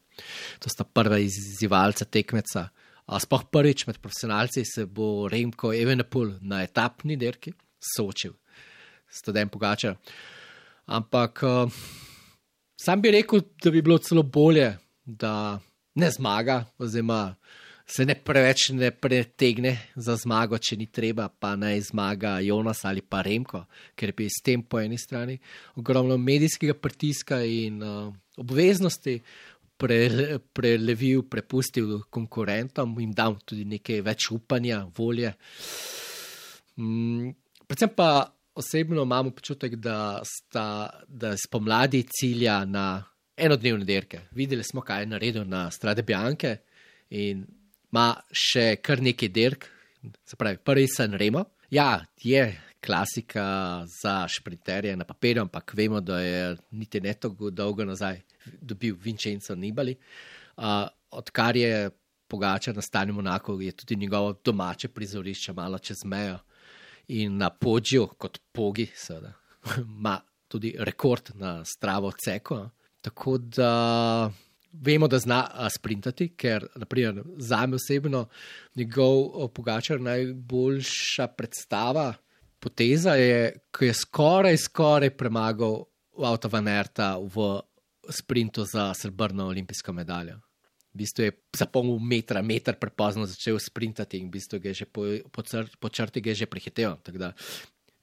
To sta prva izzivalca tekmeca. Sploh prvič med profesionalci se bo Remko Evenepul na etapni derki soočil s Tadem Pogačar. Ampak sam bi rekel, da bi bilo celo bolje, da ne zmaga, oziroma se ne preveč ne pretegne za zmago, če ni treba, pa naj zmaga Jonas ali pa Remko, ker bi s tem po eni strani ogromno medijskega pritiska in uh, obveznosti pre, prelevil, prepustil konkurentom in dal tudi nekaj več upanja, volje. Mm, predvsem pa osebno imamo občutek, da sta da spomladi cilja na enodnevne dirke. Videli smo, kaj je naredil na Strade Bianke in ima še kar nekaj dirk, se pravi, prvi San Remo. Ja, je klasika za šprinterje na papirju, ampak vemo, da je niti ne tako dolgo nazaj dobil Vincenzo Nibali. Uh, odkar je pogača na stanju Monako, je tudi njegovo domače prizorišče malo čez mejo in na podžju kot pogi, seveda, [LAUGHS] ima tudi rekord na stravo ceko. Tako da vemo, da zna sprintati, ker naprimer, za me osebno njegov pogačar najboljša predstava, poteza je, ko je skoraj, skoraj premagal Avto Vanerta v sprintu za srebrno olimpijsko medaljo. V bistvu je zapomnil metra, meter prepozno začel sprintati in v bistvu je že po, po, cr, po črti je že prehitev.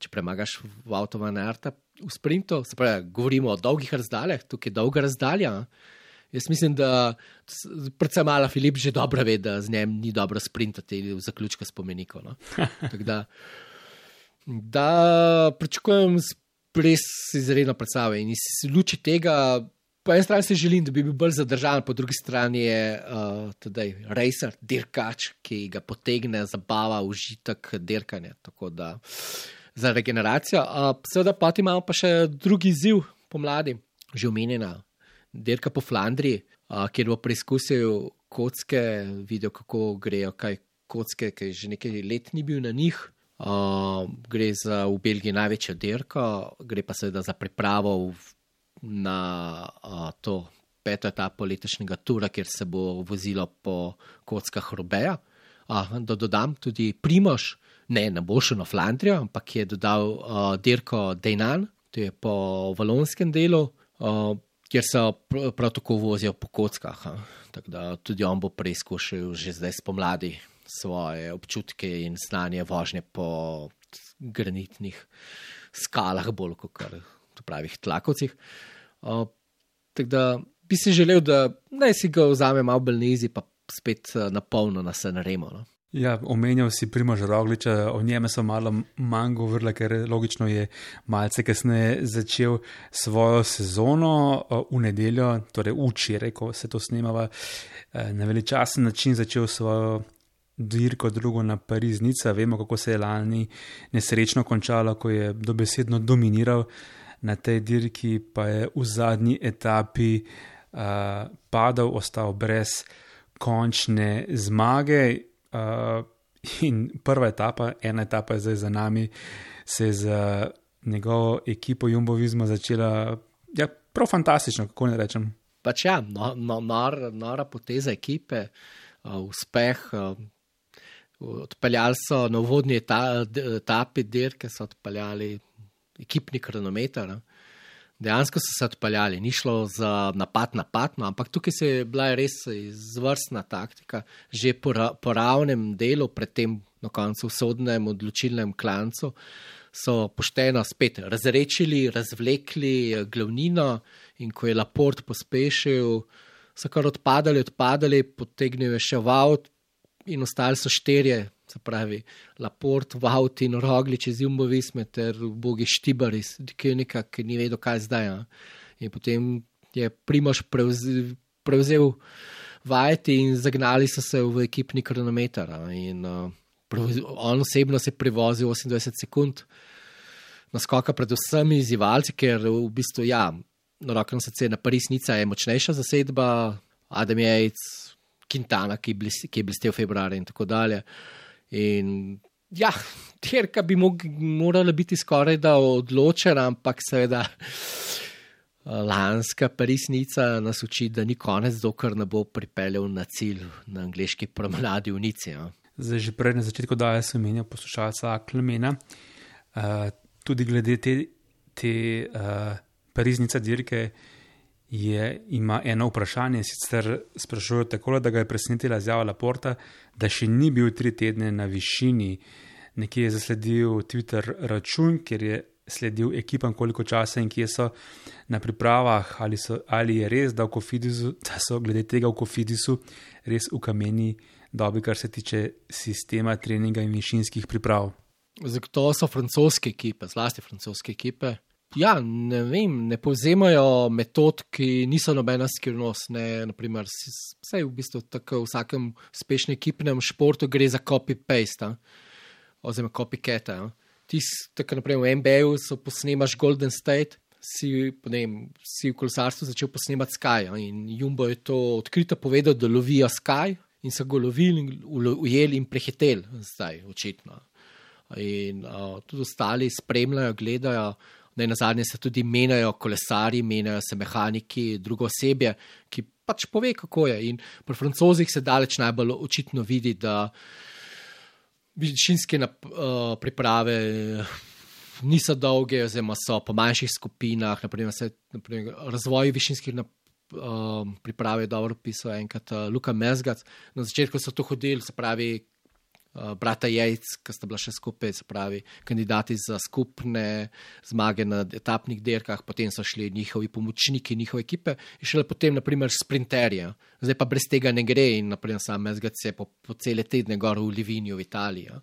Če premagaš v avto van Arta v sprintu, se pravi, govorimo o dolgih razdaljah, tukaj je dolga razdalja. Jaz mislim, da predvsem Ala Filip že dobro ve, da z njim ni dobro sprintati v zaključku spomenikov. No. [LAUGHS] Tako Da, da pričakujem res izredno predstavo in iz luči tega, po eni strani si želim, da bi bil bolj zadržan, po drugi strani je uh, tudi racer, dirkač, ki ga potegne, zabava, užitek dirkanja. Tako da za regeneracijo. Uh, seveda pa imamo pa še drugi izziv pomladi, že omenjena dirka po Flandriji, uh, kjer bo preizkusil kocke, videl, kako grejo, kaj kocke, ki že nekaj let ni bil na njih. Uh, gre za v Belgiji največjo dirko, gre pa seveda za pripravo v, na uh, to peto etapo letošnjega tura, kjer se bo vozilo po kockah Robeja. Uh, da dodam tudi Primož, ne, ne bo šel na Flandrijo, ampak je dodal uh, dirko Dejnan, to je po valonskem delu, uh, kjer se pr prav tako vozijo po kockah. Tako da tudi on bo preizkušal že zdaj spomladi svoje občutke in znanje vožnje po granitnih skalah, bolj kot kar to pravih tlakovcih. Uh, tako da bi si želel, da naj si ga vzame malo bolj nizi, pa spet uh, na polno nas naremo. No. Ja, omenjal si Primož Rogliča, o njem sem malo manj govorila, ker logično je malce kasneje začel svojo sezono v nedeljo, torej včeraj, ko se to snemava, uh, na veličasen način začel svojo dirko drugo na Pariz-Nica. Vemo, kako se je lani nesrečno končalo, ko je dobesedno dominiral na tej dirki, pa je v zadnji etapi uh, padal, ostal brez končne zmage. Uh, in prva etapa, ena etapa je zdaj za nami, se je za njegovo ekipo Jumbovizma začela ja, prav fantastično, kako ne rečem. Pač ja, no, no, nor, nora poteza ekipe, uh, uspeh. Uh, odpeljali so na d- etapi dirke, so odpeljali ekipni kronometer. ne. Dejansko so se odpeljali, ni šlo za napad na napad, no, ampak tukaj se je bila res izvrstna taktika, že po, ra, po ravnem delu, predtem na koncu v sodnem odločilnem klancu, so pošteno spet razrečili, razvlekli eh, glavnino in ko je Laport pospešil, so kar odpadali, odpadali, potegnil je še v avt in ostali so štirje, se pravi Laport, Vaut in Roglič iz Jumbovisme ter ubogi Štibar iz Dikevnika, ki ni vedel, kaj zdaj. A. In potem je Primož prevzel, prevzel vajeti in zagnali so se v ekipni kronometer. In, uh, on osebno se je prevozil 28 sekund naskoka pred vsemi izzivalci, ker v bistvu, ja, na rokem srce na Parisnica je močnejša zasedba, Adam Jejc, Quintana, ki, blis, ki je blestev februarja in tako dalje. In ja, dirka bi mog, morala biti skoraj da odločena, ampak seveda. Lanska Parisnica nas uči, da ni konec, dokler ne bo pripeljal na cilj na angliški promenadi v Nici. Ja. Zdaj, že prej na začetku daje se menja poslušalca Klemena. Uh, tudi glede te, te uh, pariznice dirke je, ima eno vprašanje, sicer sprašujejo tako, da ga je presenetila izjava Laporta, da še ni bil tri tedne na višini. Nekje je zasledil Twitter račun, kjer je sledil ekipam, koliko časa in kje so na pripravah, ali, so, ali je res, da, Kofidisu, da so glede tega v Kofidisu res v kameni dobi, kar se tiče sistema treninga in višinskih priprav. Zato so francoske ekipe, zlasti francoske ekipe. Ja, ne vem, ne povzemajo metod, ki niso nobena skrivnost. Ne, naprimer, vse v bistvu tako v vsakem uspešnem ekipnem športu gre za copy-paste, oziroma copycat. Ti, tako naprej v MBA-ju so posnemaš Golden State, si, vem, si v kolesarstvu začel posnemati Sky in Jumbo je to odkrito povedal, da lovijo Sky in so ga lovili, ujeli in prehiteli, zdaj očitno. In uh, tudi ostali spremljajo, gledajo. Na zadnje se tudi menjajo kolesari, menjajo se mehaniki, drugo osebje, ki pač pove, kako je. In pri francozih se daleč najbolj očitno vidi, da višinske nap, uh, priprave niso dolge, oziroma so po manjših skupinah. Naprimer, se, naprimer, razvoj višinskih nap, uh, priprav je dobro opisal enkrat uh, Luka Mezgac. Na začetku so to hodili, se pravi, brata Jejc, ki sta bila še skupaj, se pravi, kandidati za skupne zmage na etapnih dirkah, potem so šli njihovi pomočniki, njihove ekipe in šele potem, naprimer, sprinterje. Zdaj pa brez tega ne gre in naprimer sam SGC po, po cele tedne gor v Livinju v Italiji. Ja.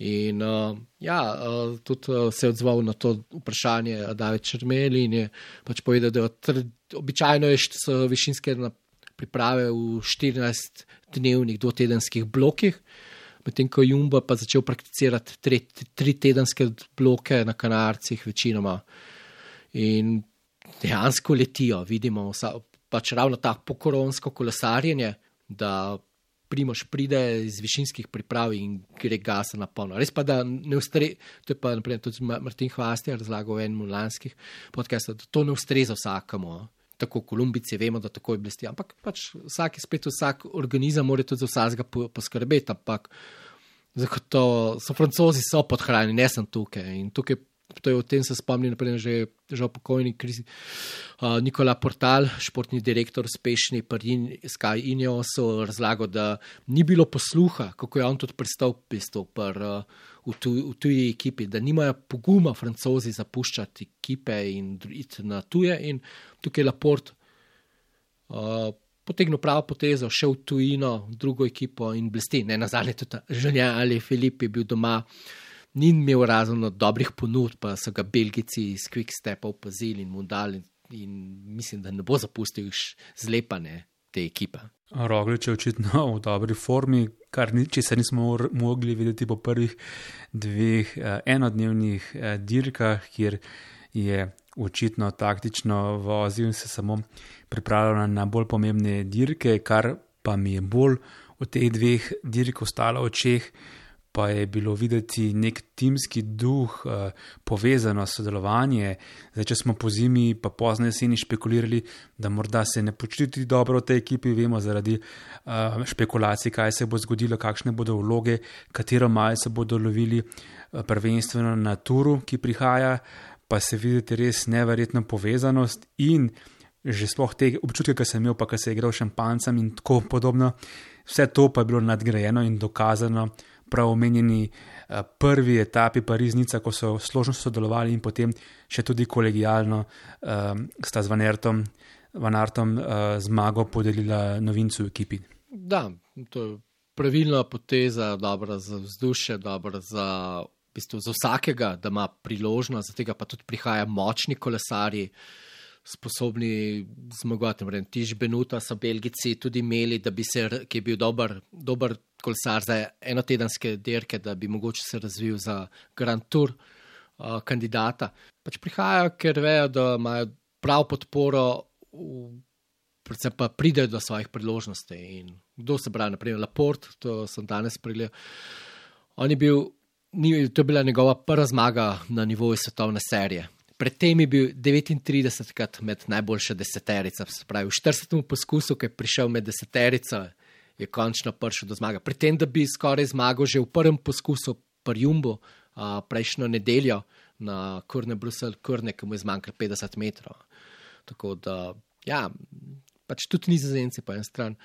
In uh, ja, uh, tudi uh, se je odzval na to vprašanje, da je črmel in je pač povedal, da običajno je so višinske priprave v 14-dnevnih, dvotedenskih blokih, medtem ko Jumbo pa začel prakticirati tri, tri tedenske bloke na kanarcih večinoma. In dejansko letijo, vidimo vsa, pač ravno ta pokoronsko kolesarjenje, da Primož pride iz višinskih priprav in gre gasa na polno. Res pa, da ne ustreza, to je pa naprimer, tudi Martin Hvasti razlagal v enem lanskih podcastih, da to ne ustreza vsakemu. Tako Kolumbici vemo, da tako je blesti. Ampak pač vsak je spet vsak organizem, mora tudi za vsakega poskrbeti. Ampak zato so francozi so podhranjeni, ne sem tukaj. In tukaj To je o tem se spomnim, naprimer, že žal pokojni krizi. Uh, Nikola Portal, športni direktor, uspešni pri Sky Ineosu, razlagal, da ni bilo posluha, kako je on tudi pristal uh, v, tuj, v tuji ekipi, da nimajo poguma francozi zapuščati ekipe in iti na tuje. In tukaj Laport uh, potegnil pravo potezo, šel v tujino, v drugo ekipo in blesti. Ne nazadnje tudi Žanja ali Filip je bil doma ni imel razumno dobrih ponudb, pa so ga Belgici iz Quick Stepa opazili in mu dali. In mislim, da ne bo zapustil zlepane te ekipe. Roglič je očitno v dobri formi, kar niči se nismo mogli videti po prvih dveh eh, enodnevnih eh, dirkah, kjer je očitno taktično vozil in se samo pripravljal na bolj pomembne dirke, kar pa mi je bolj v teh dveh dirkah ostalo očeh pa je bilo videti nek timski duh, eh, povezano sodelovanje. Zdaj, če smo po zimi, pa pozno jeseni špekulirali, da morda se ne počuti dobro v tej ekipi, vemo zaradi uh, špekulacij, kaj se bo zgodilo, kakšne bodo vloge, katero majico bodo lovili, uh, prvenstveno na turu, ki prihaja, pa se videti res neverjetno povezanost in. Že sploh te občutke, ki sem imel, pa ki se je igral šampancem in tako podobno, vse to pa je bilo nadgrajeno in dokazano prav omenjeni eh, prvi etapi Pariznica, ko so složno sodelovali in potem še tudi kolegijalno uh, sta z Vanertom, Vanartom uh, zmago podelila novincu v ekipi. Da, to je pravilna poteza, dobra za vzdušje, dobra za, v bistvu, za vsakega, da ima priložnost, zato pa tudi prihajajo močni kolesari. Sposobni zmagovati, tiž Benuta so Belgici tudi imeli, da bi se, ki je bil dober, dober kolesar za enotedenske dirke, da bi mogoče se razvil za Grand Tour uh, kandidata. Pač prihajajo, ker vejo, da imajo prav podporo, v, predvsem pa pridejo do svojih priložnosti. In kdo se pravi, naprimer Laport, to sem danes pregledal. On je bil, ni, to je bila njegova prva zmaga na nivoju svetovne serije. Predtem je bil 39krat med najboljše deseterice, se pravi v 40. poskusu, ki je prišel med deseterico, je končno prišel do zmage. Pri tem, da bi skoraj zmagal že v prvem poskusu, pri Jumbu, uh, prejšnjo nedeljo na Kurne Brusel, Kurne, ki mu je zmanjkalo 50 metrov. Tako da, ja, pač tudi nizozemci po eni strani.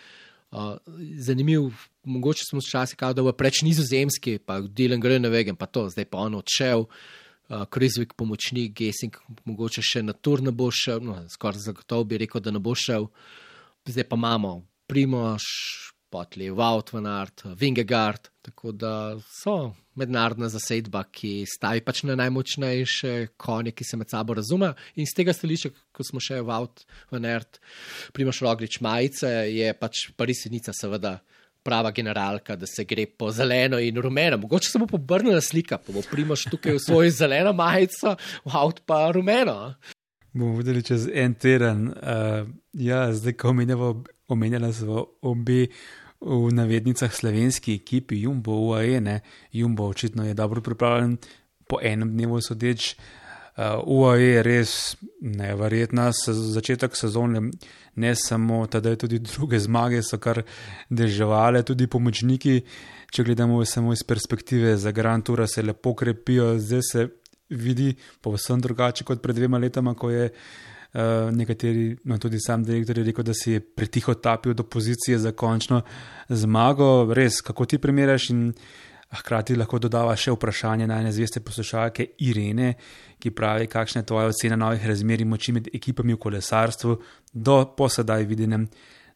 Uh, zanimiv, mogoče smo včasih kao, da bo preč nizozemski, pa Dylan Green, ne vem, pa to, zdaj pa on odšel, uh, Krizvik pomočnik, Gesing, mogoče še na tur ne bo šel, no, skoraj zagotovo bi rekel, da ne bo šel. Zdaj pa imamo Primoš, Potli, Wout van Art, Vingegard, tako da so mednarodna zasedba, ki stavi pač na najmočnejše konje, ki se med sabo razume. In z tega stališča, ko smo še Wout van Art, Primoš Roglič majice, je pač Parisenica seveda prava generalka, da se gre po zeleno in rumeno. Mogoče se bo pobrnila slika, pa bo Primoš tukaj v svoji zeleno majico, Wout pa rumeno. Bomo videli čez en teden. Uh, ja, zdaj, ko omenjava obe v navednicah slovenski ekipi Jumbo UAE, ne, Jumbo očitno je dobro pripravljen po enem dnevu sodeč. Uh, UAE je res neverjetna se, začetek sezone, ne samo ta, da je tudi druge zmage, so kar deževale, tudi pomočniki. Če gledamo samo iz perspektive za Grand Tour, se lepo krepijo, zdaj se vidi povsem drugače kot pred dvema letama, ko je Uh, nekateri, no tudi sam direktor je rekel, da si je pretiho tapil do pozicije za končno zmago. Res, kako ti primerjaš in hkrati lahko dodava še vprašanje na nezveste poslušalke Irene, ki pravi, kakšna je tvoja ocena novih razmer in moči med ekipami v kolesarstvu do posedaj videnem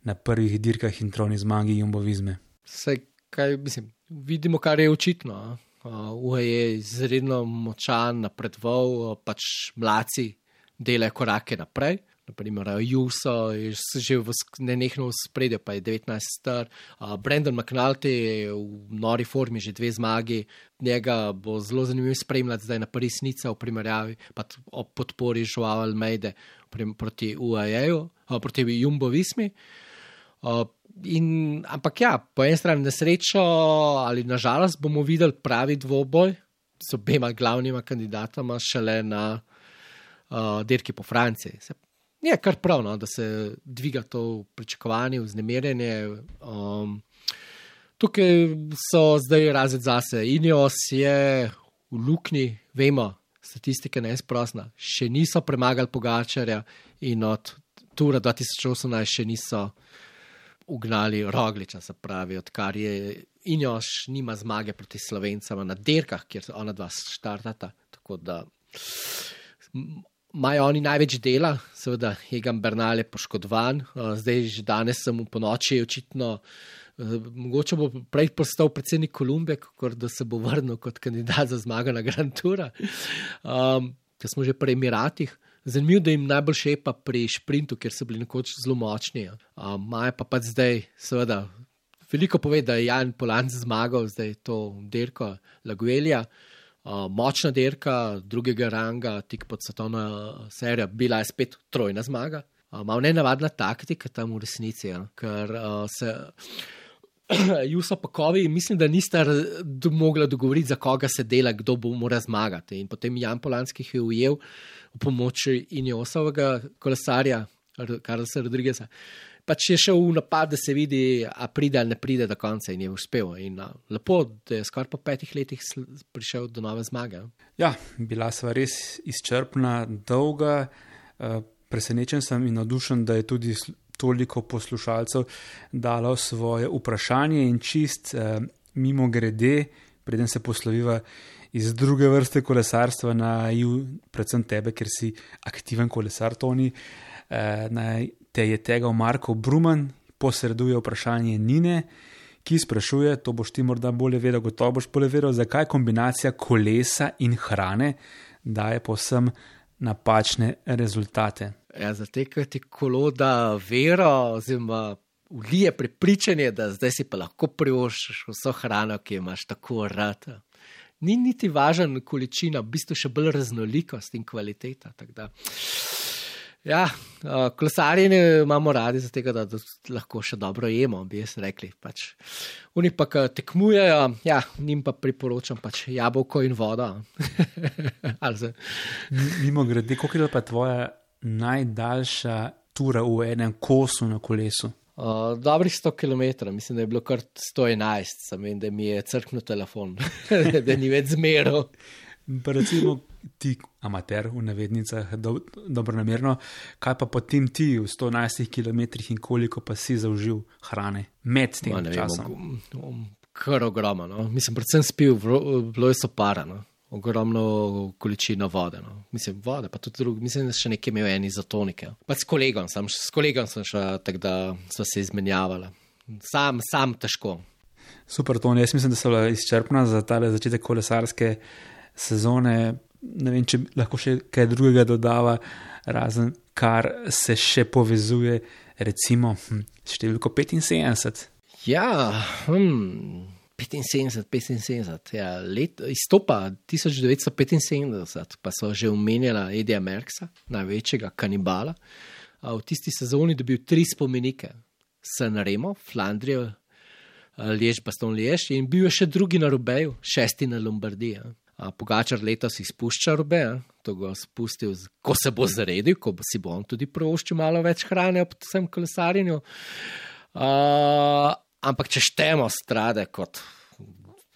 na prvih dirkah in troni zmagi Jumbovizme. Vse, kaj mislim, vidimo, kar je očitno. Uh, je izredno močan, napredoval, pač mladci delajo korake naprej. Naprimer, Juso je že v nenehno spredju, pa je 19 star. Uh, Brendan McNulty je v nori formi, že dve zmagi. Njega bo zelo zanimivo spremljati zdaj na prvi snica v primerjavi, pa ob podpori Žuava Almeide proti UAE-ju, uh, proti Jumbo Vismi. Uh, in, ampak ja, po eni strani na srečo ali na žalost bomo videli pravi dvoboj z obema glavnima kandidatama šele na uh, dirki po Franciji. Se, je kar prav, no, da se dviga to pričakovanje, vznemirjenje. Um, tukaj so zdaj razred zase. Inios je v luknji, vemo, statistika je neizprostna, še niso premagali Pogačarja in od Tura 2018 še niso ugnali Rogliča, se pravi, odkar je Inios nima zmage proti Slovencem na dirkah, kjer so ona dva štartata. Tako da imajo oni največ dela, seveda Egan Bernal je poškodovan, zdaj že danes sem v ponoči očitno. Mogoče bo prej postal predsednik Kolumbe, kot da se bo vrnil kot kandidat za zmago na Grand Tour, um, ker smo že pri Emiratih. Zanimivo, da jim najbolj šepa pri sprintu, ker so bili nekoč zelo močni. Maja um, pa pač zdaj, seveda, veliko pove, da je Jan Polanc zmagal, zdaj to dirko Laguelja. Uh, močna dirka drugega ranga, tik pod svetovno serijo, bila je spet trojna zmaga. Uh, Mal ne navadna taktika tam v resnici, ja, ker uh, se. [CLEARS THROAT] Juso Pakovi, mislim, da nista mogla dogovoriti, za koga se dela, kdo bo mora zmagati. In potem Jan Polanski je ujel v pomoč Injosovega kolesarja, Karlosa Rodrigesa. Pač je šel v napad, da se vidi, a pride ali ne pride do konca in je uspel. In a, lepo, da je skoraj po petih letih prišel do nove zmage. Ja, bila sva res izčrpna, dolga. Uh, presenečen sem in navdušen, da je tudi toliko poslušalcev dalo svoje vprašanje in čist eh, mimo grede, preden se posloviva iz druge vrste kolesarstva na EU, predvsem tebe, ker si aktiven kolesar, Toni. Eh, naj te je tega Marko Bruman posreduje vprašanje Nine. Ki sprašuje, to boš ti morda bolje vedel, gotovo boš bolje vedel, zakaj kombinacija kolesa in hrane daje posem napačne rezultate. Ja, Zatekati kolo, da vero, oziroma vlije prepričanje, da zdaj si pa lahko privoščiš vso hrano, ki imaš tako rad. Ni niti važna količina, v bistvu še bolj raznolikost in kvaliteta. Ja, kolesarje imamo radi, zato da lahko še dobro jemo, bi jaz rekli. Pač. Oni pa tekmujejo, ja, njim pa priporočam pač jabolko in vodo. [LAUGHS] Mimo grede, koliko je pa tvoja najdaljša tura v enem kosu na kolesu? Uh, dobrih 100 km, mislim, da je bilo kar 111, sem in da mi je crknil telefon, [LAUGHS] da ni več zmeral. Pa recimo ti, amater v navednicah, do, dobro namerno, kaj pa potem ti v 111 km in koliko pa si zaužil hrane med tem Ma, časom? Vem, kar ogromno, no. mislim, predvsem spil, bilo je sopara. No ogromno količino vode. No. Mislim, vode, pa tudi drugi, mislim, da še nekaj imel eni izotonike. Pa s kolegom sem, s kolegom sem šel, tako da smo se izmenjavali. Sam, sam težko. Super, to jaz mislim, da so bila izčrpna za ta začetek kolesarske sezone. Ne vem, če lahko še kaj drugega dodava, razen kar se še povezuje, recimo hm, številko 75. Ja, hm. 75, 75, ja, let, izstopa 1975, pa so že omenjala Edija Merksa, največjega kanibala. V tisti sezoni je dobil tri spomenike, San Remo, Flandrijo, Lež, Baston Lež in bil je še drugi na Rubeju, šesti na Lombardiji. Pogačar letos izpušča Rube, to ga spustil, ko se bo zaredil, ko bo si bo on tudi proščil malo več hrane ob tem kolesarjenju. Ampak če štemo strade kot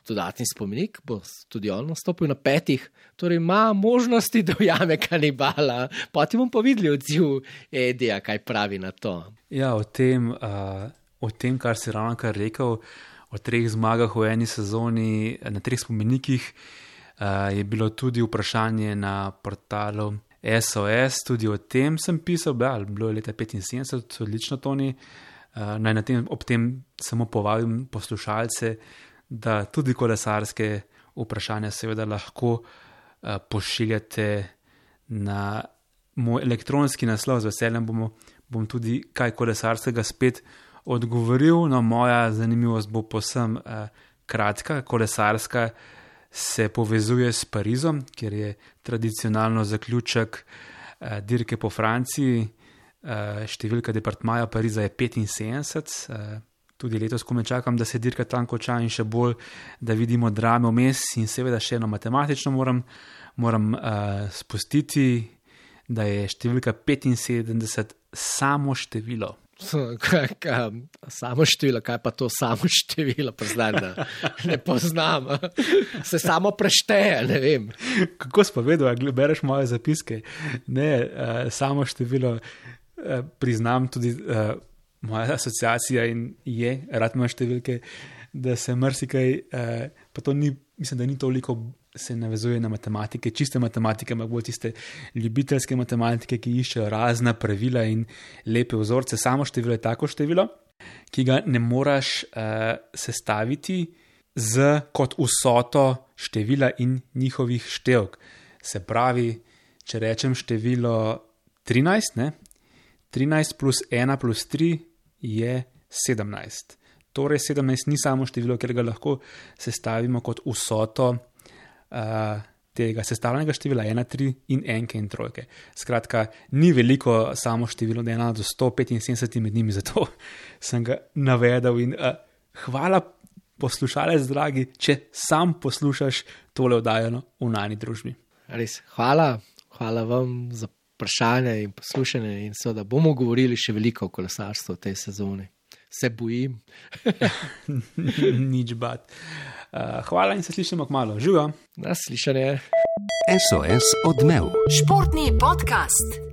dodatni spomenik, bo tudi on nastopil na petih, torej ima možnosti, da ujame kanibala. Potem bomo pa videli odziv Edija, kaj pravi na to. Ja, o tem, uh, o tem kar si ravno kar rekel, o treh zmagah v eni sezoni, na treh spomenikih, uh, je bilo tudi vprašanje na portalu. SOS, tudi o tem sem pisal, da je bilo leta 75, odlično Toni. Uh, naj na tem ob tem samo povabim poslušalce, da tudi kolesarske vprašanja, seveda, lahko uh, pošiljate na moj elektronski naslov, z veseljem bomo, bom tudi kaj kolesarskega spet odgovoril. No, moja zanimivost bo posem uh, kratka. Kolesarska se povezuje s Parizom, ker je tradicionalno zaključek uh, dirke po Franciji. Uh, številka departmaja Pariza je 75. Uh, tudi letos, ko me čakam, da se dirka tam konča in še bolj, da vidimo drame vmes in seveda še eno matematično moram, moram uh, spustiti, da je številka 75 samo število. Samo število, kaj pa to samo število, pa zdaj ne, ne poznam, se samo prešteje. Kako si povedal, da bereš moje zapiske? Ne, uh, samo število, uh, priznam tudi. Uh, moja asociacija in je, rad imaš številke, da se marsikaj, eh, pa to ni, mislim, da ni toliko. Se navezuje na matematike, čiste matematike, ampak bolj tiste ljubiteljske matematike, ki iščejo razna pravila in lepe vzorce. Samo število je tako število, ki ga ne moreš uh, sestaviti z kot vsoto števila in njihovih števk. Se pravi, če rečem število 13, ne? 13 plus 1 plus 3 je 17. Torej, 17 ni samo število, ker ga lahko sestavimo kot vsoto uh, tega sestavljenega števila 1, 3 in 1 in 3. Skratka, ni veliko samo število, da je 1 do 175 med njimi, zato [LAUGHS] sem ga navedel. In, uh, hvala, poslušalec, dragi, če sam poslušaš tole oddajeno v nani družbi. Res, hvala, hvala vam za vprašanja in poslušanje, in so, da bomo govorili še veliko o kolesarstvu v tej sezoni. Se bojim. [LAUGHS] Nič bad. Uh, hvala in se slišimo kmalo. Živijo. Naslišanje. SOS odmev. Športni podcast.